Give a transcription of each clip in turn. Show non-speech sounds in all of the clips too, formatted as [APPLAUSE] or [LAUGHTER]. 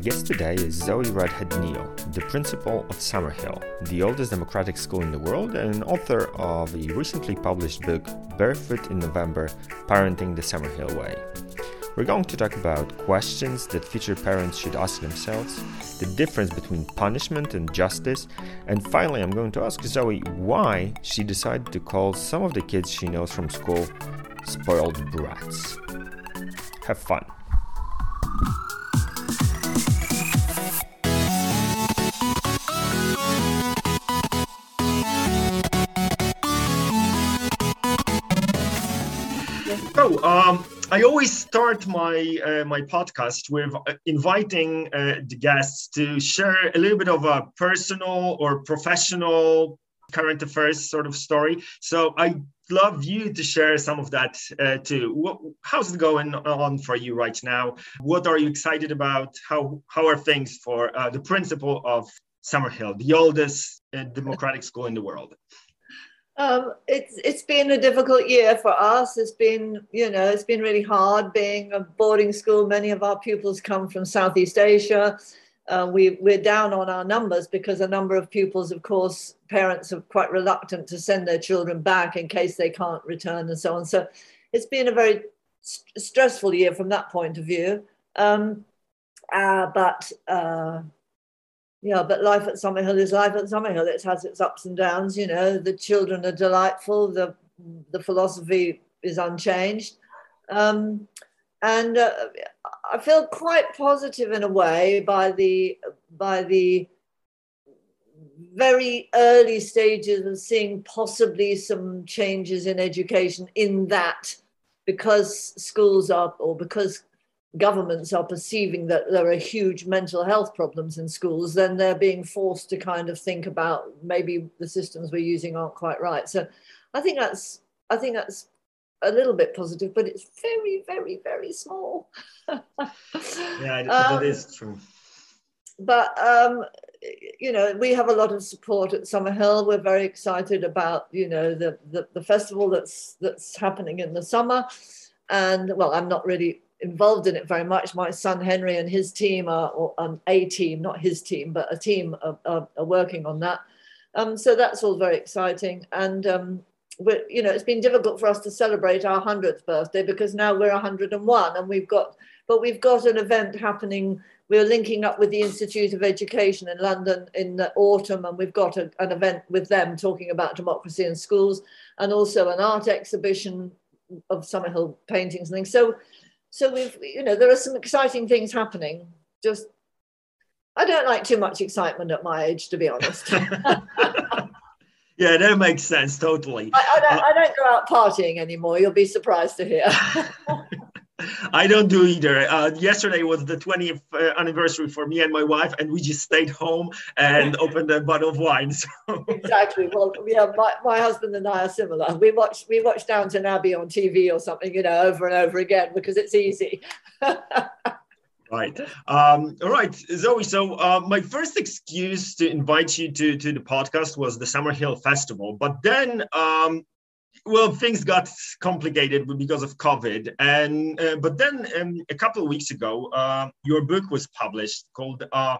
guest today is Zoe Readhead Neill, the principal of Summerhill, the oldest democratic school in the world, and author of a recently published book, Barefoot in November Parenting the Summerhill Way. We're going to talk about questions that future parents should ask themselves, the difference between punishment and justice, and finally, I'm going to ask Zoe why she decided to call some of the kids she knows from school spoiled brats. Have fun. Um, I always start my uh, my podcast with uh, inviting uh, the guests to share a little bit of a personal or professional current affairs sort of story. So I'd love you to share some of that uh, too. What, how's it going on for you right now? What are you excited about? How how are things for uh, the principal of Summerhill, the oldest uh, democratic school in the world? Um, it's it's been a difficult year for us. It's been you know it's been really hard being a boarding school. Many of our pupils come from Southeast Asia. Uh, we we're down on our numbers because a number of pupils, of course, parents are quite reluctant to send their children back in case they can't return and so on. So it's been a very st- stressful year from that point of view. Um, uh, but uh, yeah, but life at Summerhill is life at Summerhill. It has its ups and downs. You know, the children are delightful. The the philosophy is unchanged, um, and uh, I feel quite positive in a way by the by the very early stages of seeing possibly some changes in education in that because schools are or because governments are perceiving that there are huge mental health problems in schools, then they're being forced to kind of think about maybe the systems we're using aren't quite right. So I think that's I think that's a little bit positive, but it's very, very, very small. [LAUGHS] yeah, um, that is true. But um, you know, we have a lot of support at Summerhill. We're very excited about you know the, the the festival that's that's happening in the summer, and well, I'm not really involved in it very much. My son Henry and his team are, um, a team, not his team, but a team are, are, are working on that. Um, so that's all very exciting. And, um, you know, it's been difficult for us to celebrate our 100th birthday because now we're 101 and we've got, but we've got an event happening. We're linking up with the Institute of Education in London in the autumn, and we've got a, an event with them talking about democracy in schools and also an art exhibition of Summerhill paintings and things. So so we've you know there are some exciting things happening. Just i don't like too much excitement at my age to be honest. [LAUGHS] Yeah that makes sense totally. I, I, don't, uh, I don't go out partying anymore you'll be surprised to hear [LAUGHS] I don't do either. Uh, yesterday was the 20th uh, anniversary for me and my wife, and we just stayed home and [LAUGHS] opened a bottle of wine. So. Exactly. Well, yeah, my, my husband and I are similar. We watch we watch Downton Abbey on TV or something, you know, over and over again because it's easy. [LAUGHS] right. Um, all right, Zoe. So uh, my first excuse to invite you to to the podcast was the Summerhill Festival, but then um, well, things got complicated because of COVID, and uh, but then um, a couple of weeks ago, uh, your book was published called uh,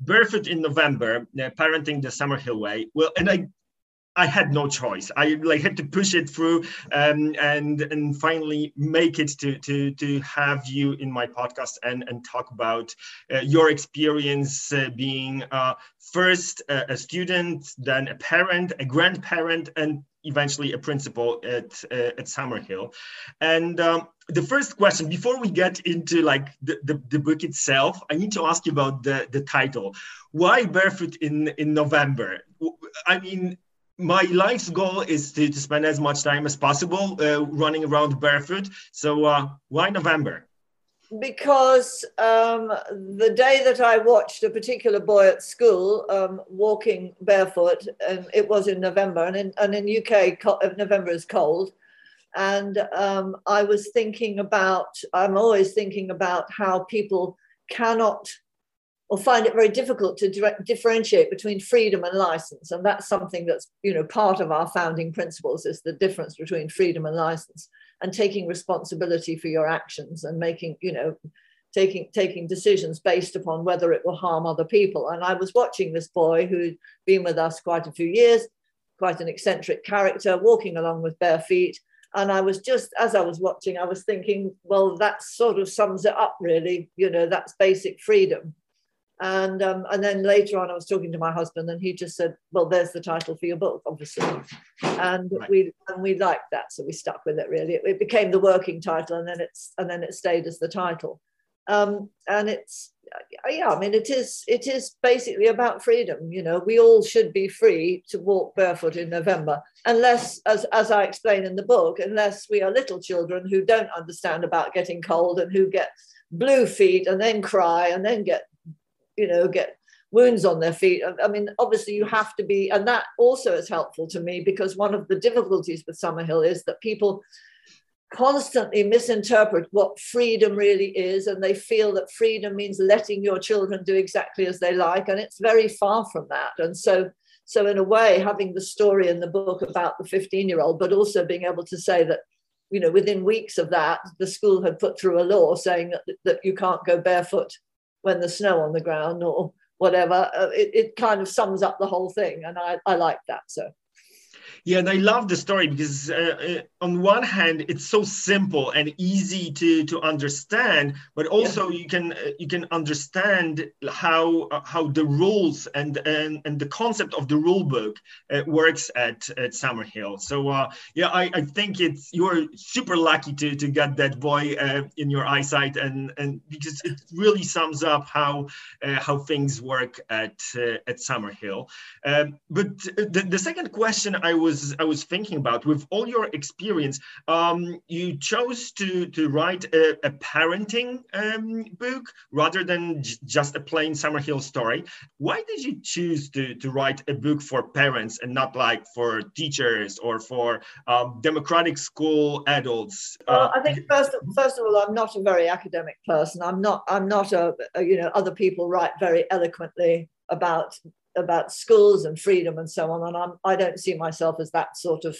"Barefoot in November: uh, Parenting the Summerhill Way." Well, and I I had no choice. I like had to push it through um, and and finally make it to to to have you in my podcast and and talk about uh, your experience uh, being uh, first a student, then a parent, a grandparent, and eventually a principal at uh, at Summerhill. And um, the first question before we get into like the, the, the book itself, I need to ask you about the the title. Why barefoot in in November? I mean my life's goal is to, to spend as much time as possible uh, running around barefoot. So uh, why November? Because um, the day that I watched a particular boy at school um, walking barefoot, and it was in November, and in, and in UK, uh, November is cold. And um, I was thinking about, I'm always thinking about how people cannot or find it very difficult to differentiate between freedom and license. And that's something that's you know part of our founding principles is the difference between freedom and license and taking responsibility for your actions and making you know taking taking decisions based upon whether it will harm other people. And I was watching this boy who'd been with us quite a few years, quite an eccentric character, walking along with bare feet. And I was just, as I was watching, I was thinking, well, that sort of sums it up, really. You know, that's basic freedom. And um, and then later on, I was talking to my husband, and he just said, "Well, there's the title for your book, obviously." And right. we and we liked that, so we stuck with it. Really, it, it, became the working title, and then it's and then it stayed as the title. Um, and it's yeah, I mean, it is it is basically about freedom. You know, we all should be free to walk barefoot in November, unless, as as I explain in the book, unless we are little children who don't understand about getting cold and who get blue feet and then cry and then get you know, get wounds on their feet. I mean, obviously, you have to be, and that also is helpful to me because one of the difficulties with Summerhill is that people constantly misinterpret what freedom really is, and they feel that freedom means letting your children do exactly as they like, and it's very far from that. And so, so in a way, having the story in the book about the 15 year old, but also being able to say that you know, within weeks of that, the school had put through a law saying that, that you can't go barefoot when there's snow on the ground or whatever. Uh, it, it kind of sums up the whole thing. And I, I like that. So. Yeah, and I love the story because uh, uh, on one hand, it's so simple and easy to to understand, but also yeah. you can uh, you can understand how uh, how the rules and and, and the concept of the rule book uh, works at at Summerhill. So uh, yeah, I, I think it's you're super lucky to to get that boy in your eyesight, and and because it really sums up how how things work at at Summerhill. Um, but the, the second question I was was I was thinking about with all your experience, um, you chose to to write a, a parenting um, book rather than just a plain Summerhill story. Why did you choose to to write a book for parents and not like for teachers or for um, democratic school adults? Well, I think first first of all, I'm not a very academic person. I'm not I'm not a, a you know other people write very eloquently about about schools and freedom and so on. And I'm, I don't see myself as that sort of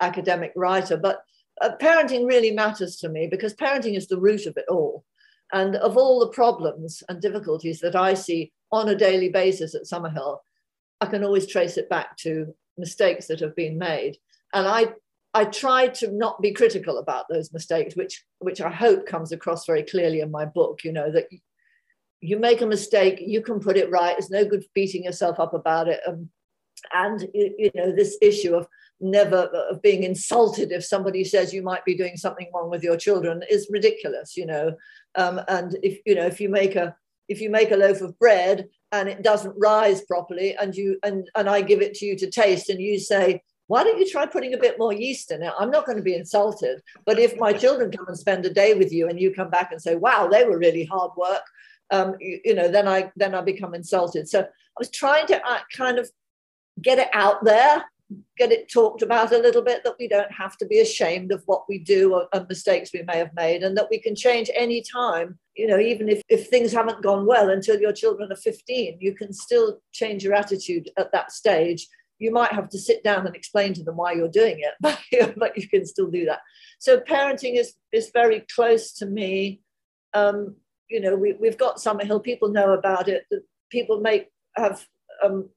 academic writer. But uh, parenting really matters to me because parenting is the root of it all. And of all the problems and difficulties that I see on a daily basis at Summerhill, I can always trace it back to mistakes that have been made. And I, I try to not be critical about those mistakes, which, which I hope comes across very clearly in my book. You know that you make a mistake, you can put it right. It's no good beating yourself up about it. Um, and you know this issue of never of being insulted if somebody says you might be doing something wrong with your children is ridiculous. You know, um, and if you know if you make a if you make a loaf of bread and it doesn't rise properly, and you and and I give it to you to taste, and you say why don't you try putting a bit more yeast in it? I'm not going to be insulted. But if my children come and spend a day with you and you come back and say, wow, they were really hard work, um, you, you, know, then I then I become insulted. So I was trying to uh, kind of get it out there, get it talked about a little bit that we don't have to be ashamed of what we do or, and mistakes we may have made, and that we can change any time. You know, even if, if things haven't gone well until your children are 15, you can still change your attitude at that stage. You might have to sit down and explain to them why you're doing it, [LAUGHS] but, but you can still do that. So parenting is is very close to me. Um, you know, we, we've got Summerhill, people know about it. People make have um,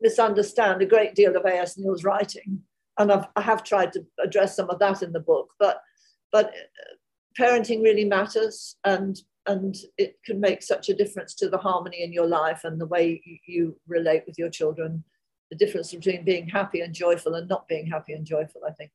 misunderstand a great deal of A.S. Neill's writing. And I've, I have tried to address some of that in the book, but, but uh, parenting really matters and, and it can make such a difference to the harmony in your life and the way you, you relate with your children. The difference between being happy and joyful and not being happy and joyful, I think.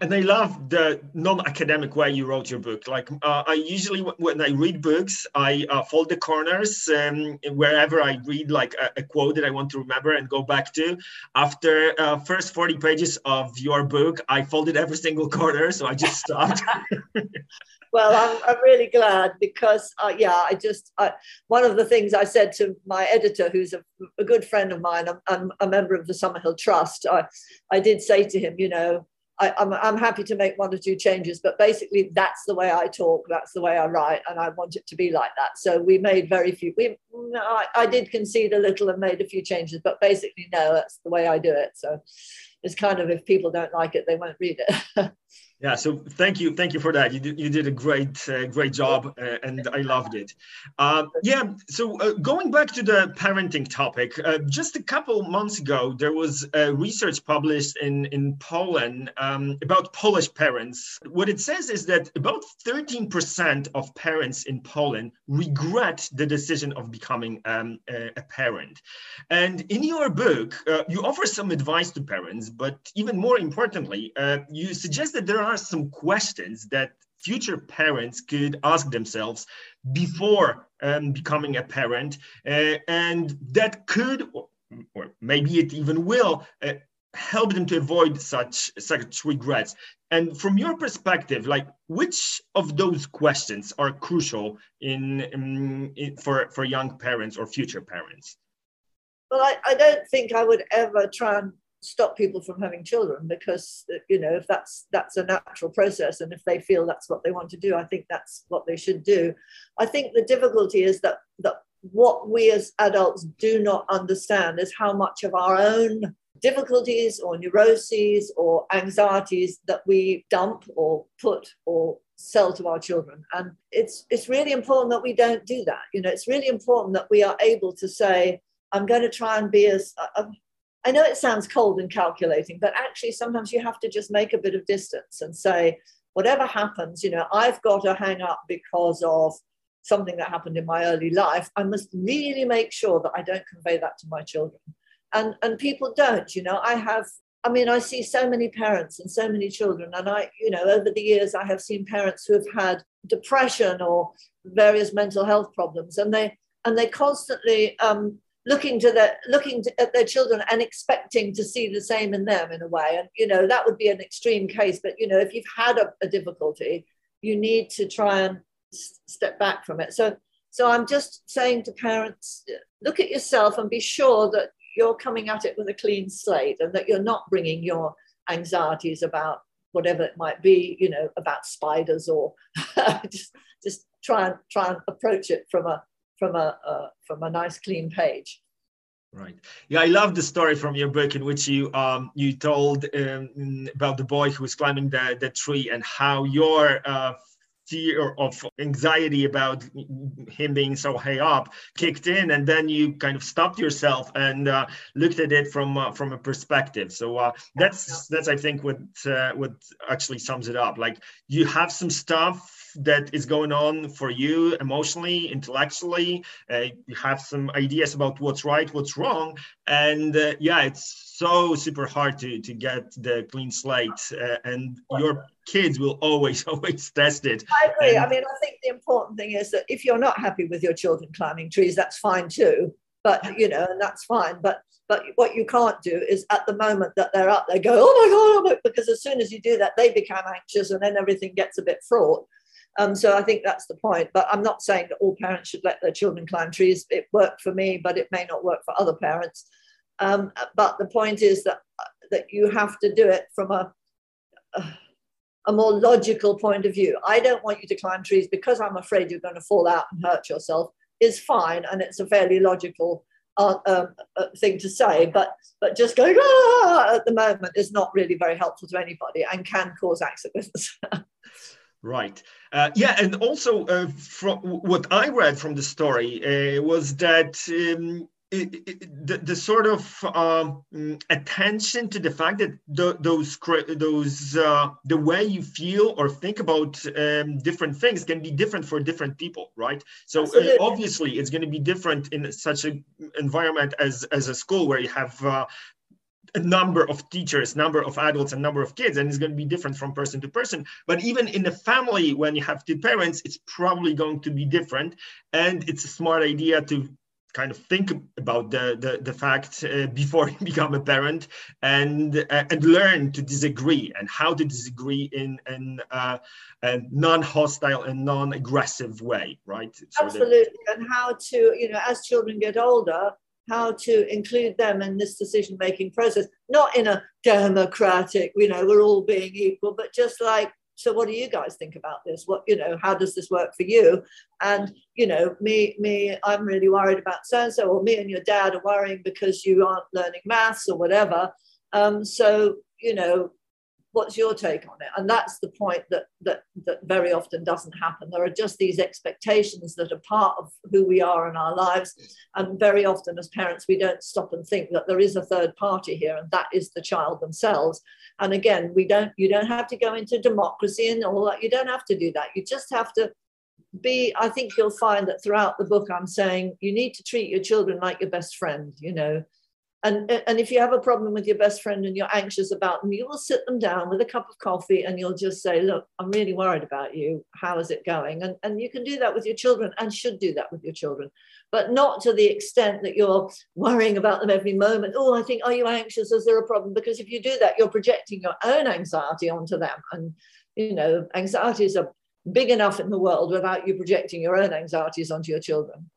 And I love the non-academic way you wrote your book. Like uh, I usually, when I read books, I uh, fold the corners um, wherever I read like a, a, quote that I want to remember and go back to. After uh, first 40 pages of your book, I folded every single corner, so I just stopped. [LAUGHS] [LAUGHS] well, I'm, I'm really glad because, uh, yeah, I just, I, one of the things I said to my editor, who's a, a good friend of mine, I'm, I'm, a member of the Summerhill Trust, I, I did say to him, you know, I, am I'm, I'm happy to make one or two changes, but basically that's the way I talk, that's the way I write, and I want it to be like that. So we made very few. We, I, I did concede a little and made a few changes, but basically no, that's the way I do it. So, it's kind of if people don't like it, they won't read it. [LAUGHS] Yeah, so thank you, thank you for that. You did, you did a great, uh, great job, uh, and I loved it. Uh, yeah, so uh, going back to the parenting topic, uh, just a couple months ago, there was research published in in Poland um, about Polish parents. What it says is that about 13% of parents in Poland regret the decision of becoming um, a, a, parent. And in your book, uh, you offer some advice to parents, but even more importantly, you suggest that there are are some questions that future parents could ask themselves before um, becoming a parent, uh, and that could, or, or, maybe it even will, uh, help them to avoid such such regrets. And from your perspective, like which of those questions are crucial in, in, in for for young parents or future parents? Well, I, I don't think I would ever try and stop people from having children because you know if that's that's a natural process and if they feel that's what they want to do i think that's what they should do. I think the difficulty is that that what we as adults do not understand is how much of our own difficulties or neuroses or anxieties that we dump or put or sell to our children. And it's it's really important that we don't do that. You know it's really important that we are able to say i'm going to try and be as uh, I know it sounds cold and calculating, but actually sometimes you have to just make a bit of distance and say, whatever happens, you know, I've got to hang up because of something that happened in my early life. I must really make sure that I don't convey that to my children. And and people don't, you know, I have I mean, I see so many parents and so many children, and I, you know, over the years, I have seen parents who have had depression or various mental health problems, and they and they constantly um, looking to their looking to, at their children and expecting to see the same in them in a way. And you know that would be an extreme case but you know if you've had a, a difficulty you need to try and s- step back from it. So so i'm just saying to parents look at yourself and be sure that you're coming at it with a clean slate and that you're not bringing your anxieties about whatever it might be you know about spiders or [LAUGHS] just just try and try and approach it from a from a uh, from a nice clean page. Right. Yeah, I love the story from your book in which you um, you told um, about the boy who was climbing the, the tree and how your uh, fear of anxiety about him being so high up kicked in and then you kind of stopped yourself and uh, looked at it from uh, from a perspective so uh, that's that's i think what uh, what actually sums it up like you have some stuff that is going on for you emotionally intellectually uh, you have some ideas about what's right what's wrong and uh, yeah it's so super hard to to get the clean slate and your kids will always, [LAUGHS] always test it. I agree. And, I mean, I think the important thing is that if you're not happy with your children climbing trees, that's fine too. But you know, and that's fine. But but what you can't do is at the moment that they're up, they go, oh my god, because as soon as you do that, they become anxious, and then everything gets a bit fraught. Um, so I think that's the point. But I'm not saying that all parents should let their children climb trees. It worked for me, but it may not work for other parents. Um, but the point is that that you have to do it from a, a a more logical point of view. I don't want you to climb trees because I'm afraid you're going to fall out and hurt yourself is fine, and it's a fairly logical uh, um, uh, thing to say. But but just going ah! at the moment is not really very helpful to anybody and can cause accidents. [LAUGHS] Right. Uh, yeah, and also uh, from what I read from the story uh, was that um, it, it, the, the sort of um, attention to the fact that the, those those uh, the way you feel or think about um, different things can be different for different people, right? So uh, obviously, it's going to be different in such an environment as as a school where you have. A number of teachers, number of adults, and number of kids, and it's going to be different from person to person. But even in the family, when you have two parents, it's probably going to be different. And it's a smart idea to kind of think about the the, the fact uh, before [LAUGHS] you become a parent and uh, and learn to disagree and how to disagree in in uh, a non-hostile and non-aggressive way right so absolutely that- and how to you know as children get older how to include them in this decision making process. Not in a democratic you know we're all being equal but just like so what do you guys think about this? What you know how does this work for you? And you know me me i'm really worried about so and so or me and your dad are worrying because you aren't learning maths or whatever. Um, so, you know, what's your take on it? And that's the point that, that, that very often doesn't happen. There are just these expectations that are part of who we are in our lives. And very often, as parents, we don't stop and think that there is a third party here, and that is the child themselves. And again, we don't, you don't have to go into democracy and all that. You don't have to do that. You just have to be i think you'll find that throughout the book i'm saying you need to treat your children like your best friend you know and and if you have a problem with your best friend and you're anxious about them you will sit them down with a cup of coffee and you'll just say look i'm really worried about you. How is it going? And and you can do that with your children and should do that with your children but not to the extent that you're worrying about them every moment. Oh i think are you anxious? Is there a problem? Because if you do that you're projecting your own anxiety onto them. And you know anxiety is a big enough in the world without you projecting your own anxieties onto your children.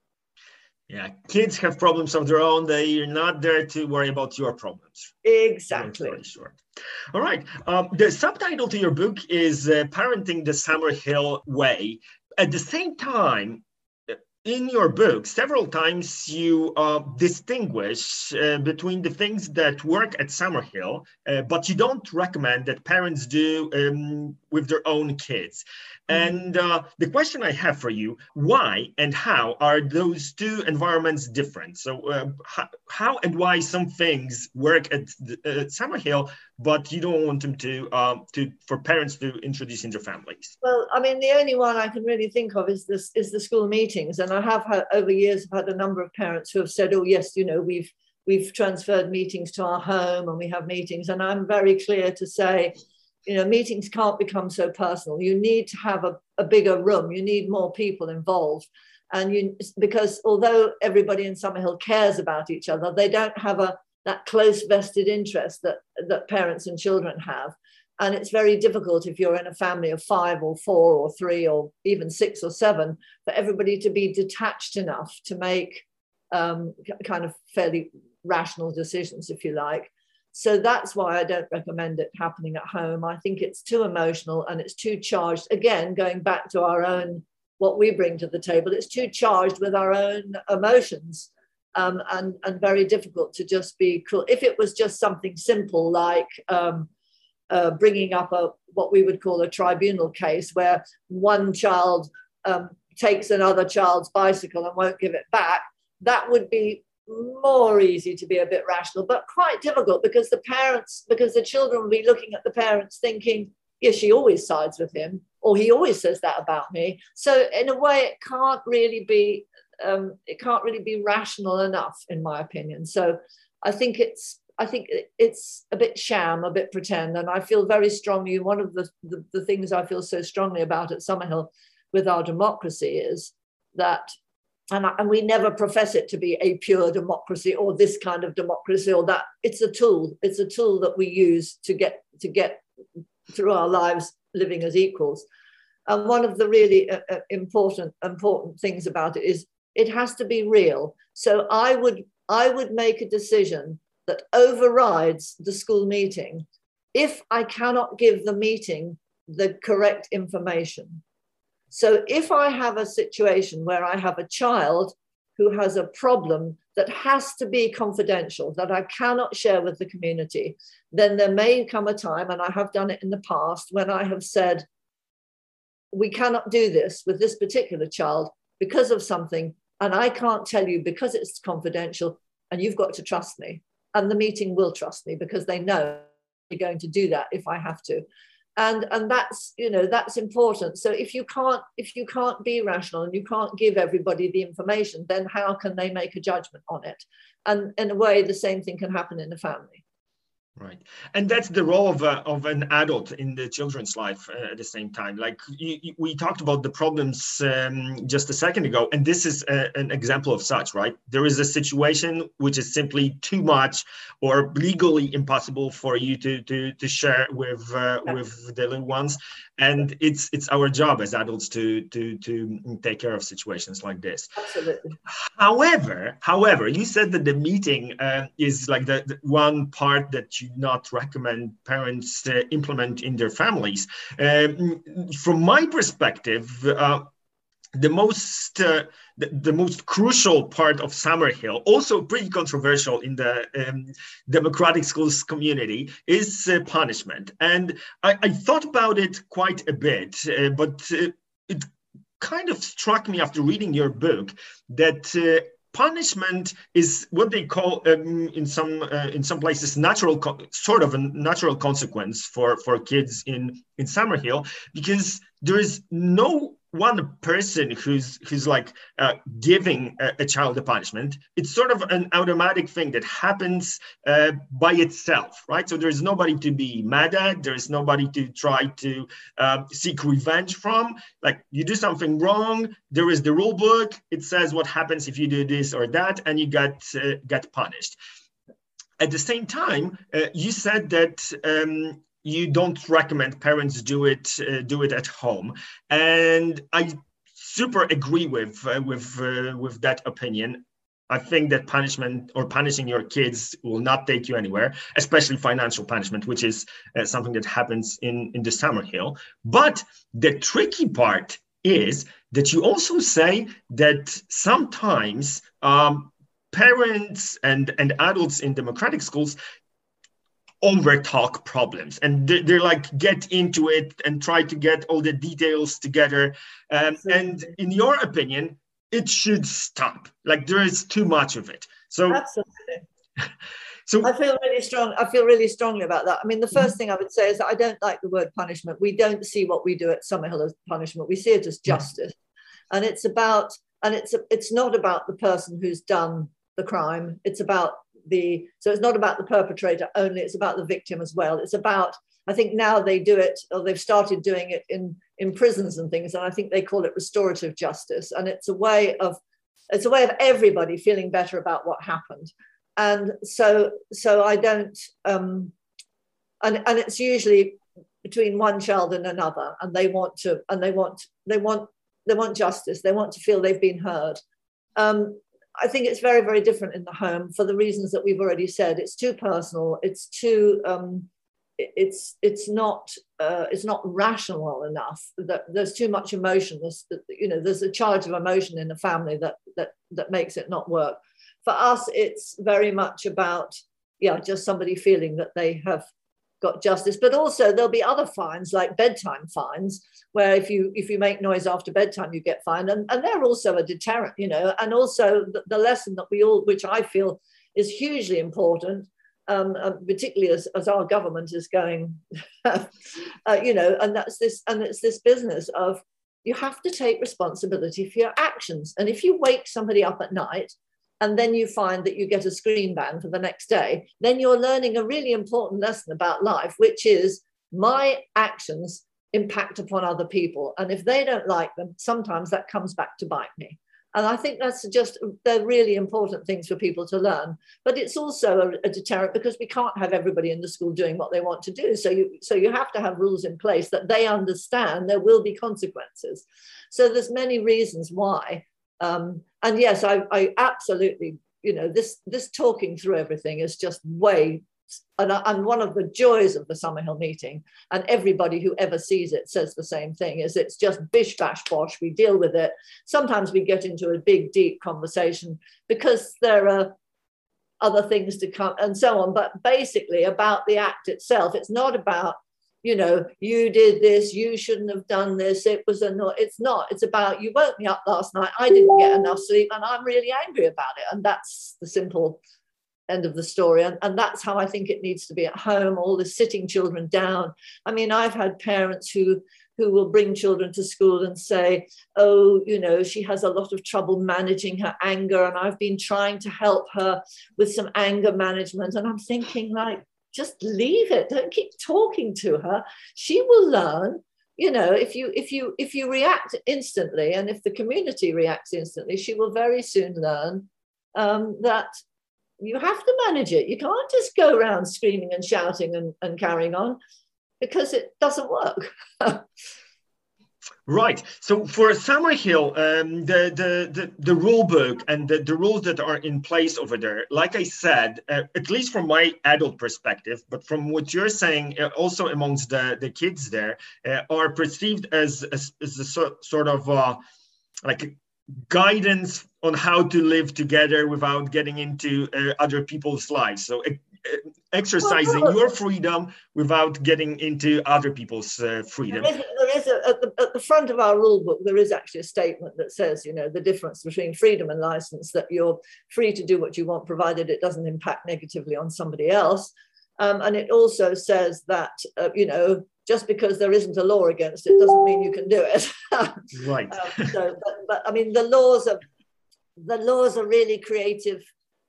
Yeah, kids have problems of their own. They're not there to worry about your problems. Exactly. Sure. All right. Um, the subtitle to your book is uh, Parenting the Summerhill Way. At the same time, in your book, several times you uh, distinguish uh, between the things that work at Summerhill, uh, but you don't recommend that parents do um, with their own kids. Mm-hmm. And uh, the question I have for you, why and how are those two environments different? So uh, how, how, and why some things work at, the, at Summerhill, but you don't want them to um, to for parents to introduce in their families? Well, I mean, the only one I can really think of is this is the school meetings, and I have had over years I've had a number of parents who have said, "Oh, yes, you know, we've we've transferred meetings to our home, and we have meetings," and I'm very clear to say. You know, meetings can't become so personal. You need to have a, a bigger room. You need more people involved and you because although everybody in Summerhill cares about each other, they don't have a that close vested interest that, that parents and children have. And it's very difficult if you're in a family of five or four or three or even six or seven for everybody to be detached enough to make um, kind of fairly rational decisions, if you like. So that's why I don't recommend it happening at home. I think it's too emotional and it's too charged. Again, going back to our own, what we bring to the table, it's too charged with our own emotions um, and, and very difficult to just be cool. If it was just something simple like um, uh, bringing up a what we would call a tribunal case where one child um, takes another child's bicycle and won't give it back, that would be more easy to be a bit rational, but quite difficult because the parents, because the children will be looking at the parents thinking, yeah, she always sides with him, or he always says that about me. So, in a way, it can't really be um, it can't really be rational enough, in my opinion. So I think it's I think it's a bit sham, a bit pretend, and I feel very strongly. One of the, the, the things I feel so strongly about at Summerhill with our democracy is that and, and, we never profess it to be a pure democracy or this kind of democracy or that it's a tool it's a tool that we use to get to get through our lives living as equals and one of the really uh, uh important important things about it is it has to be real. So I would I would make a decision that overrides the school meeting if I cannot give the meeting the correct information. So if I have a situation where I have a child who has a problem that has to be confidential, that I cannot share with the community, then there may come a time, and I have done it in the past, when I have said, we cannot do this with this particular child because of something and I can't tell you because it's confidential, and you've got to trust me. And the meeting will trust me because they know you're going to do that if I have to. And, and that's you know that's important. So if you can't if you can't be rational and you can't give everybody the information then how can they make a judgment on it? And in a way the same thing can happen in a family Right, and that's the role of, a, of an adult in the children's life uh, at the same time. Like you, you, we talked about the problems um, just a second ago, and this is a, an example of such. Right, there is a situation which is simply too much or legally impossible for you to to, to share with uh, with the little ones, and it's it's our job as adults to to to take care of situations like this. Absolutely. However however you said that the meeting uh, is like the, the, one part that not recommend parents uh, implement in their families um, from my perspective uh, the most uh, the, the, most crucial part of Summerhill, also pretty controversial in the um, democratic schools community, is uh, punishment. And I, I, thought about it quite a bit, uh, but uh, it kind of struck me after reading your book that uh, punishment is what they call um, in some uh, in some places natural sort of a natural consequence for for kids in in Summerhill because there is no one person who's who's like uh, giving a, a, child a punishment it's sort of an automatic thing that happens uh, by itself right? So there's nobody to be mad at there's nobody to try to uh, seek revenge from. Like you do something wrong there is the rule book it says what happens if you do this or that and you get uh, get punished. At the same time uh, you said that um, you don't recommend parents do it uh, do it at home. And i super agree with uh, with uh, with that opinion. I think that punishment or punishing your kids will not take you anywhere especially financial punishment which is uh, something that happens in in the Summerhill but the tricky part is that you also say that sometimes um, parents and, and adults in democratic schools over talk problems. And they're, they're, like get into it and try to get all the details together. Um, and in your opinion it should stop. Like there is too much of it. So absolutely. [LAUGHS] So i feel really strong i feel really strongly about that. I mean the 1st mm-hmm. thing i would say is that i don't like the word punishment. We don't see what we do at summerhill as punishment. We see it as justice. And it's about and it's it's not about the person who's done the crime. It's about the so it's not about the perpetrator only it's about the victim as well. It's about i think now they do it or they've started doing it in in prisons and things and i think they call it restorative justice. And it's a way of it's a way of everybody feeling better about what happened. And so so i don't um and and it's usually between one child and another and they want to and they want they want they want justice. They want to feel they've been heard. Um, I think it's very, very different in the home for the reasons that we've already said. It's too personal. It's too. Um, it's it's not uh, it's not rational enough. That there's too much emotion. There's you know there's a charge of emotion in the family that that that makes it not work. For us, it's very much about yeah, just somebody feeling that they have got justice but also there'll be other fines like bedtime fines where if you if you make noise after bedtime you get fined. And, and they're also a deterrent you know and also the, the lesson that we all which i feel is hugely important um, uh, particularly as, as our government is going [LAUGHS] uh, you know and that's this and it's this business of you have to take responsibility for your actions. And if you wake somebody up at night and then you find that you get a screen ban for the next day, then you're learning a really important lesson about life, which is my actions impact upon other people. And if they don't like them, sometimes that comes back to bite me. And I think that's just, they're really important things for people to learn. But it's also a, a, deterrent because we can't have everybody in the school doing what they want to do. So you, so you have to have rules in place that they understand there will be consequences. So there's many reasons why um, and yes, I, I absolutely, you know, this this talking through everything is just way and, and, one of the joys of the Summerhill meeting, and everybody who ever sees it says the same thing, is it's just bish bash bosh. We deal with it. Sometimes we get into a big, deep conversation because there are other things to come and so on. But basically, about the act itself, it's not about you know, you did this, you shouldn't have done this. It was a no, it's not. It's about you woke me up last night. I didn't get enough sleep and I'm really angry about it. And that's the simple end of the story. And, and that's how I think it needs to be at home, all the sitting children down. I mean, I've had parents who who will bring children to school and say, oh, you know, she has a lot of trouble managing her anger. And I've been trying to help her with some anger management. And I'm thinking, like, just leave it. Don't keep talking to her. She will learn you know if you if you if you react instantly and if the community reacts instantly she will very soon learn um, that you have to manage it. You can't just go around screaming and shouting and, and carrying on because it doesn't work [LAUGHS] Right. So for Summerhill, um, the, the, the, the rule book and the, the rules that are in place over there, like I said, uh, at least from my adult perspective, but from what you're saying, uh, also amongst the, the kids there, uh, are perceived as, as, as a so, sort of uh, like guidance on how to live together without getting into uh, other people's lives. So exercising well, your freedom without getting into other people's uh, freedom. There is, there is a, at, the, at, the, front of our rule book, there is actually a statement that says, you know, the difference between freedom and license, that you're free to do what you want, provided it doesn't impact negatively on somebody else. Um, and it also says that, uh, you know, just because there isn't a law against it doesn't mean you can do it. [LAUGHS] right. Um, so, but, but I mean, the laws are the laws are really creative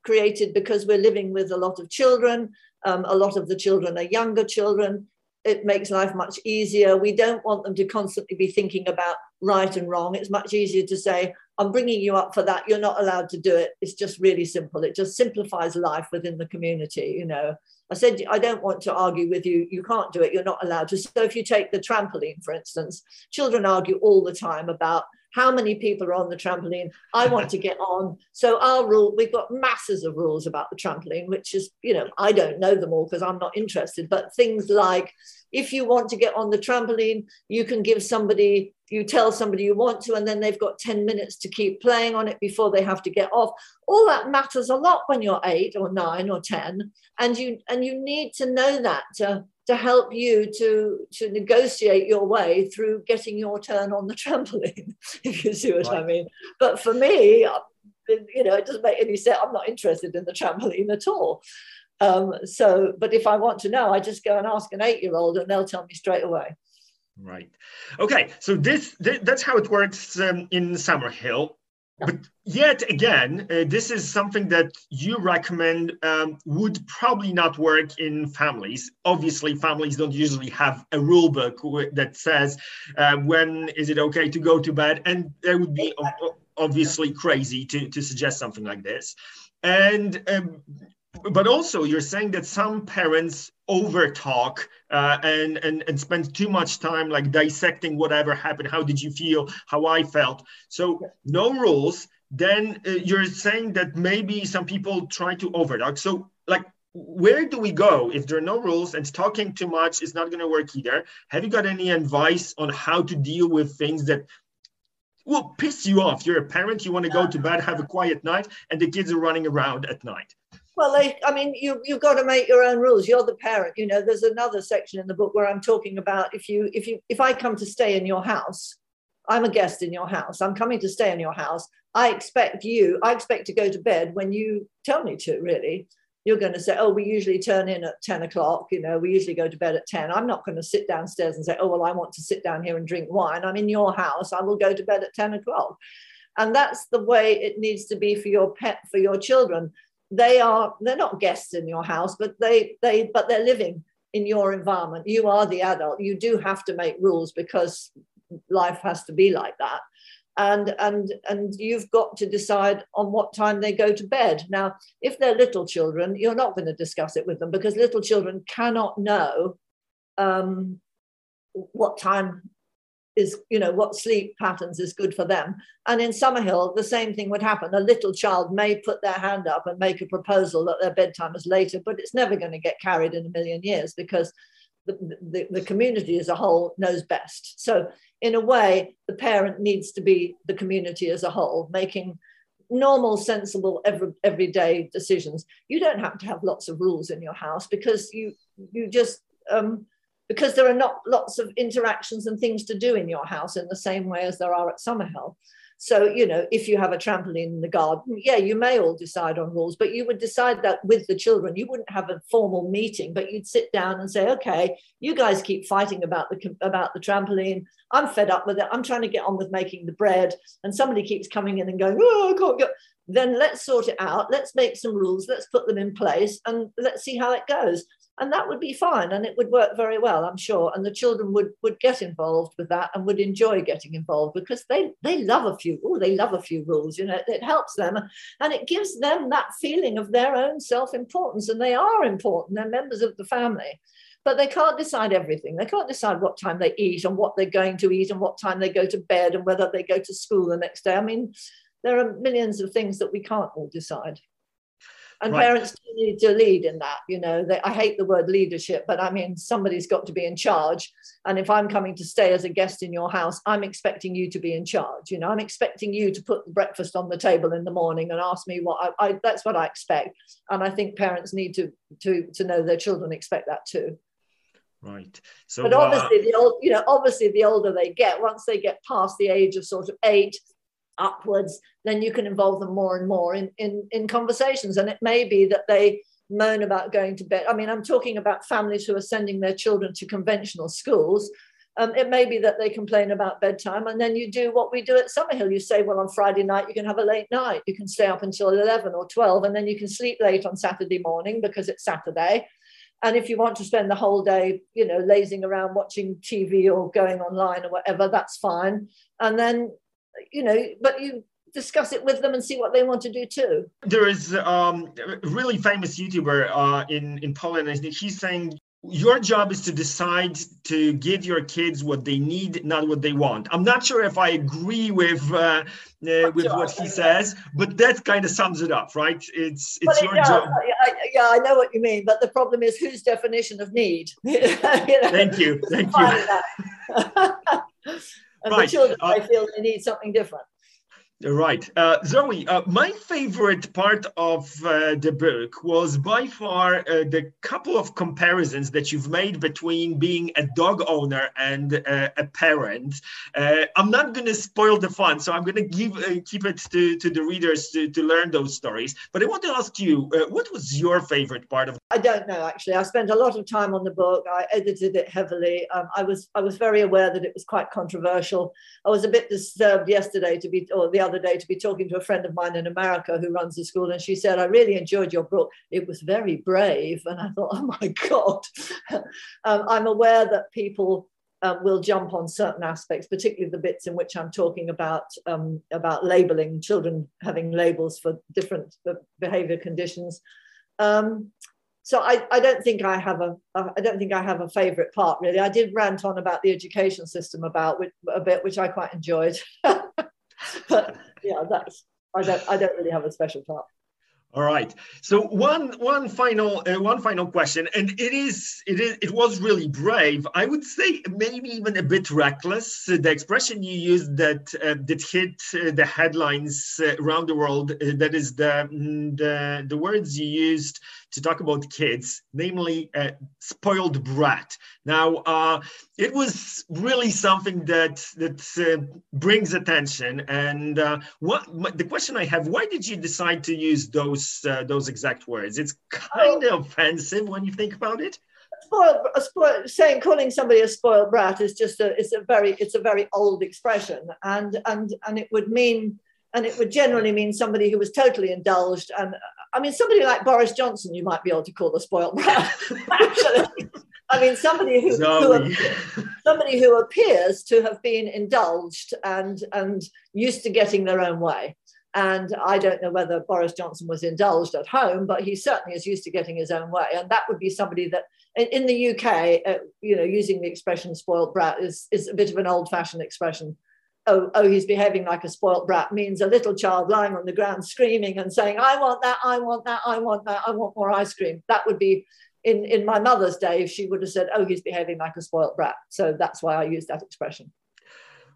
created because we're living with a lot of children. Um, a lot of the children are younger children. It makes life much easier. We don't want them to constantly be thinking about right and wrong. It's much easier to say, I'm bringing you up for that. You're not allowed to do it. It's just really simple. It just simplifies life within the community. You know, I said, I don't want to argue with you. You can't do it. You're not allowed to. So if you take the trampoline, for instance, children argue all the time about how many people are on the trampoline? I want to get on. So our rule we've got masses of rules about the trampoline which is you know i don't know them all because i'm not interested but things like if you want to get on the trampoline you can give somebody you tell somebody you want to and then they've got 10 minutes to keep playing on it before they have to get off. All that matters a lot when you're 8 or 9 or 10 and you and you need to know that to to help you to to negotiate your way through getting your turn on the [LAUGHS] trampoline if you see what right. i mean. But for me you know it doesn't make any sense. I'm not interested in the trampoline at all. Um, so but if i want to know i just go and ask an eight year old and they'll tell me straight away. Right. Okay so this, this that's how it works um, in summerhill but yet again, uh, this is something that you recommend um, would probably not work in families. Obviously, families don't usually have a rule book that says uh, when is it okay to go to bed, and that would be obviously crazy to, to suggest something like this. And um, but also you're saying that some parents over talk uh, and, and and spend too much time like dissecting whatever happened. How did you feel? How i felt. So no rules. Then uh, you're saying that maybe some people try to over talk so like where do we go? If there are no rules and talking too much is not going to work either have you got any advice on how to deal with things that will piss you off? You're a parent you want to go to bed have a quiet night and the kids are running around at night well, I mean, you you've got to make your own rules. You're the parent. You know, there's another section in the book where I'm talking about if you if you if I come to stay in your house, I'm a guest in your house. I'm coming to stay in your house. I expect you. I expect to go to bed when you tell me to. Really, you're going to say, "Oh, we usually turn in at ten o'clock. You know, we usually go to bed at 10. I'm not going to sit downstairs and say, "Oh, well, I want to sit down here and drink wine." I'm in your house. I will go to bed at ten o'clock, and that's the way it needs to be for your pet for your children they are they're not guests in your house but they they but they're living in your environment. You are the adult. You do have to make rules because life has to be like that. And and and you've got to decide on what time they go to bed. Now if they're little children you're not going to discuss it with them because little children cannot know um, what time is you know what sleep patterns is good for them. And in summerhill the same thing would happen. A little child may put their hand up and make a proposal that their bedtime is later but it's never going to get carried in a million years because the, the, the community as a whole knows best. So in a way the parent needs to be the community as a whole making normal sensible every, everyday decisions. You don't have to have lots of rules in your house because you you just um, because there are not lots of interactions and things to do in your house in the same way as there are at Summerhill. So, you know, if you have a trampoline in the garden, yeah, you may all decide on rules, but you would decide that with the children. You wouldn't have a formal meeting, but you'd sit down and say, okay, you guys keep fighting about the about the trampoline. I'm fed up with it. I'm trying to get on with making the bread. And somebody keeps coming in and going, oh, I can't go. Then let's sort it out. Let's make some rules. Let's put them in place and let's see how it goes and that would be fine and it would work very well i'm sure and the children would would get involved with that and would enjoy getting involved because they they love a few oh they love a few rules you know it, helps them and it gives them that feeling of their own self-importance and they are important they're members of the family but they can't decide everything they can't decide what time they eat and what they're going to eat and what time they go to bed and whether they go to school the next day i mean there are millions of things that we can't all decide And right. parents need to lead in that. You know, they, I hate the word leadership, but I mean, somebody's got to be in charge. And if I'm coming to stay as a guest in your house, I'm expecting you to be in charge. You know, I'm expecting you to put breakfast on the table in the morning and ask me what I, I that's what I expect. And I think parents need to to to know their children expect that too. Right. So, but obviously, uh, the old, you know, obviously, the older they get, once they get past the age of sort of eight upwards, then you can involve them more and more in in, in conversations. And it may be that they moan about going to bed. I mean, I'm talking about families who are sending their children to conventional schools. Um, it may be that they complain about bedtime, and then you do what we do at Summerhill. You say, well, on Friday night, you can have a late night. You can stay up until 11 or 12, and then you can sleep late on Saturday morning because it's Saturday and if you want to spend the whole day, you know, lazing around watching TV or going online or whatever, that's fine. And then, you know, but you discuss it with them and see what they want to do too. There is um, a really famous YouTuber uh, in in Poland, and he's saying your job is to decide to give your kids what they need not what they want. I'm not sure if i agree with uh, uh, with what he says but that kind of sums it up right? It's it's well, your yeah, job. I, yeah i know what you mean but the problem is whose definition of need? [LAUGHS] You know? thank you thank you [LAUGHS] right. the children uh, i feel they need something different Right. Uh, Zoe, uh, my favorite part of uh, the book was by far uh, the couple of comparisons that you've made between being a dog owner and uh, a parent. Uh, I'm not going to spoil the fun, so I'm going to give keep it to, to the readers to, to learn those stories. But I want to ask you, what was your favorite part of? I don't know actually. I spent a lot of time on the book. I edited it heavily. Um, I was I was very aware that it was quite controversial. I was a bit disturbed yesterday to be, or the other other day to be talking to a friend of mine in America who runs a school, and she said, I really enjoyed your book. It was very brave. And I thought, oh my God. [LAUGHS] um, I'm aware that people uh, will jump on certain aspects, particularly the bits in which I'm talking about um, about labeling children having labels for different uh, behavior conditions. Um, so I, I don't think I have a I don't think I have a favorite part really. I did rant on about the education system about which, a bit, which I quite enjoyed. [LAUGHS] but [LAUGHS] yeah, that's I don't I don't really have a special part. All right. So one one final uh, one final question, and it is it is it was really brave. I would say maybe even a bit reckless. Uh, the expression you used that uh, that hit uh, the headlines uh, around the world. Uh, that is the mm, the the words you used to talk about kids, namely spoiled brat. Now, it was really something that that brings attention. And what the question I have: Why did you decide to use those? Those uh, those exact words. It's kind of offensive when you think about it. Spoiled, spoiled, saying calling somebody a spoiled brat is just a it's a very it's a very old expression, and and and it would mean and it would generally mean somebody who was totally indulged. And I mean, somebody like Boris Johnson, you might be able to call a spoiled brat. [LAUGHS] Actually, I mean, somebody who, who somebody who appears to have been indulged and and used to getting their own way. And I don't know whether Boris Johnson was indulged at home, but he certainly is used to getting his own way. And that would be somebody that, in, the UK, uh, you know, using the expression spoiled brat is, is a bit of an old fashioned expression. Oh, oh, he's behaving like a spoiled brat means a little child lying on the ground screaming and saying, I want that, I want that, I want that, I want more ice cream. That would be in, in my mother's day, if she would have said, Oh, he's behaving like a spoiled brat. So that's why I use that expression.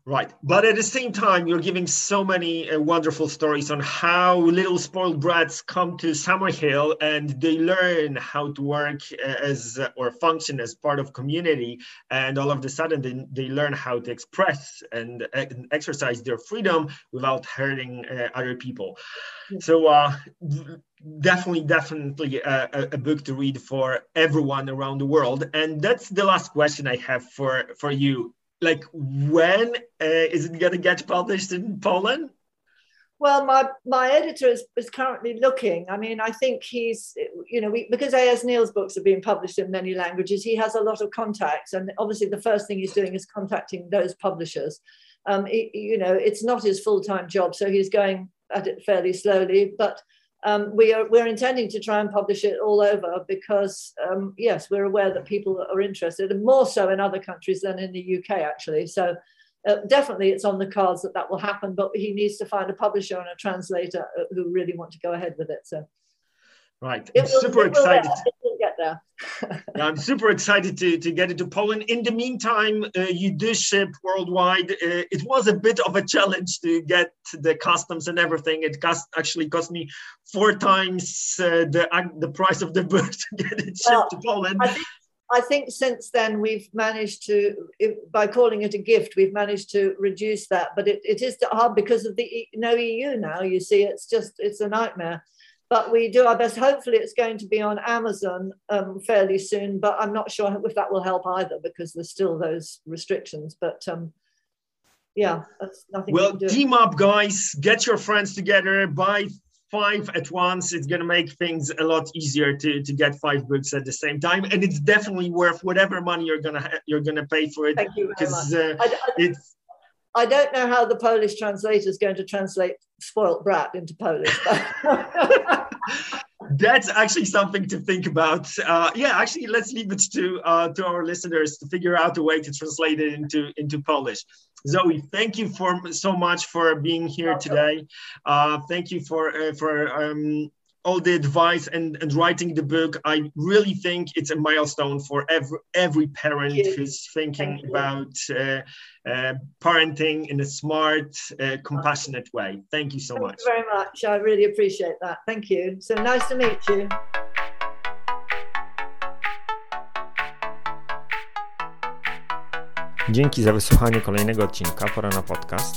Right. But at the same time, you're giving so many uh, wonderful stories on how little spoiled brats come to Summerhill and they learn how to work uh, as uh, or function as part of community. And all of a sudden, they, they learn how to express and, uh, exercise their freedom without hurting uh, other people. So, uh, definitely, definitely a, a book to read for everyone around the world. And that's the last question I have for, for you like when uh, is it going to get published in Poland? Well, my, my editor is, is currently looking. I mean, I think he's, you know, we, because A.S. Neill's books are being published in many languages, he has a lot of contacts. And obviously, the first thing he's doing is contacting those publishers. Um, you know, it's not his full time job, so he's going at it fairly slowly. But um, we are we're intending to try and publish it all over because um, yes, we're aware that people are interested, and more so in other countries than in the UK actually. So uh, definitely, it's on the cards that that will happen. But he needs to find a publisher and a translator uh, who really want to go ahead with it. So. Right. I'm super excited. Get there. yeah, [LAUGHS] I'm super excited to, to get into Poland. In the meantime, uh, you do ship worldwide. Uh, it was a bit of a challenge to get the customs and everything. It cost actually cost me four times uh, the the price of the [LAUGHS] book to get it shipped well, to Poland. I think, I think since then we've managed to, by calling it a gift, we've managed to reduce that. But it, it is hard because of the no EU now. You see, it's just it's a nightmare but we do our best. Hopefully, it's going to be on Amazon um, fairly soon, but I'm not sure if that will help either because there's still those restrictions. But um, yeah, that's nothing. Well, team up, guys. Get your friends together. Buy five at once. It's going to make things a lot easier to, to get five books at the same time, and it's definitely worth whatever money you're gonna ha- you're gonna pay for it. Thank you very much. Uh, I, I, it's I don't know how the Polish translator is going to translate spoilt brat into Polish. [LAUGHS] That's actually something to think about. Uh, yeah, actually, let's leave it to uh, to our listeners to figure out a way to translate it into into Polish. Zoe, thank you for so much for being here today. Uh, thank you for uh, for um, all the advice and, and writing the book. I really think it's a milestone for every every parent who's thinking about uh, uh, parenting in a smart, uh, compassionate way. Thank you so much. Thank much. You very much. I really appreciate that. Thank you. So nice to meet you. Dzięki za wysłuchanie kolejnego odcinka Pora na podcast.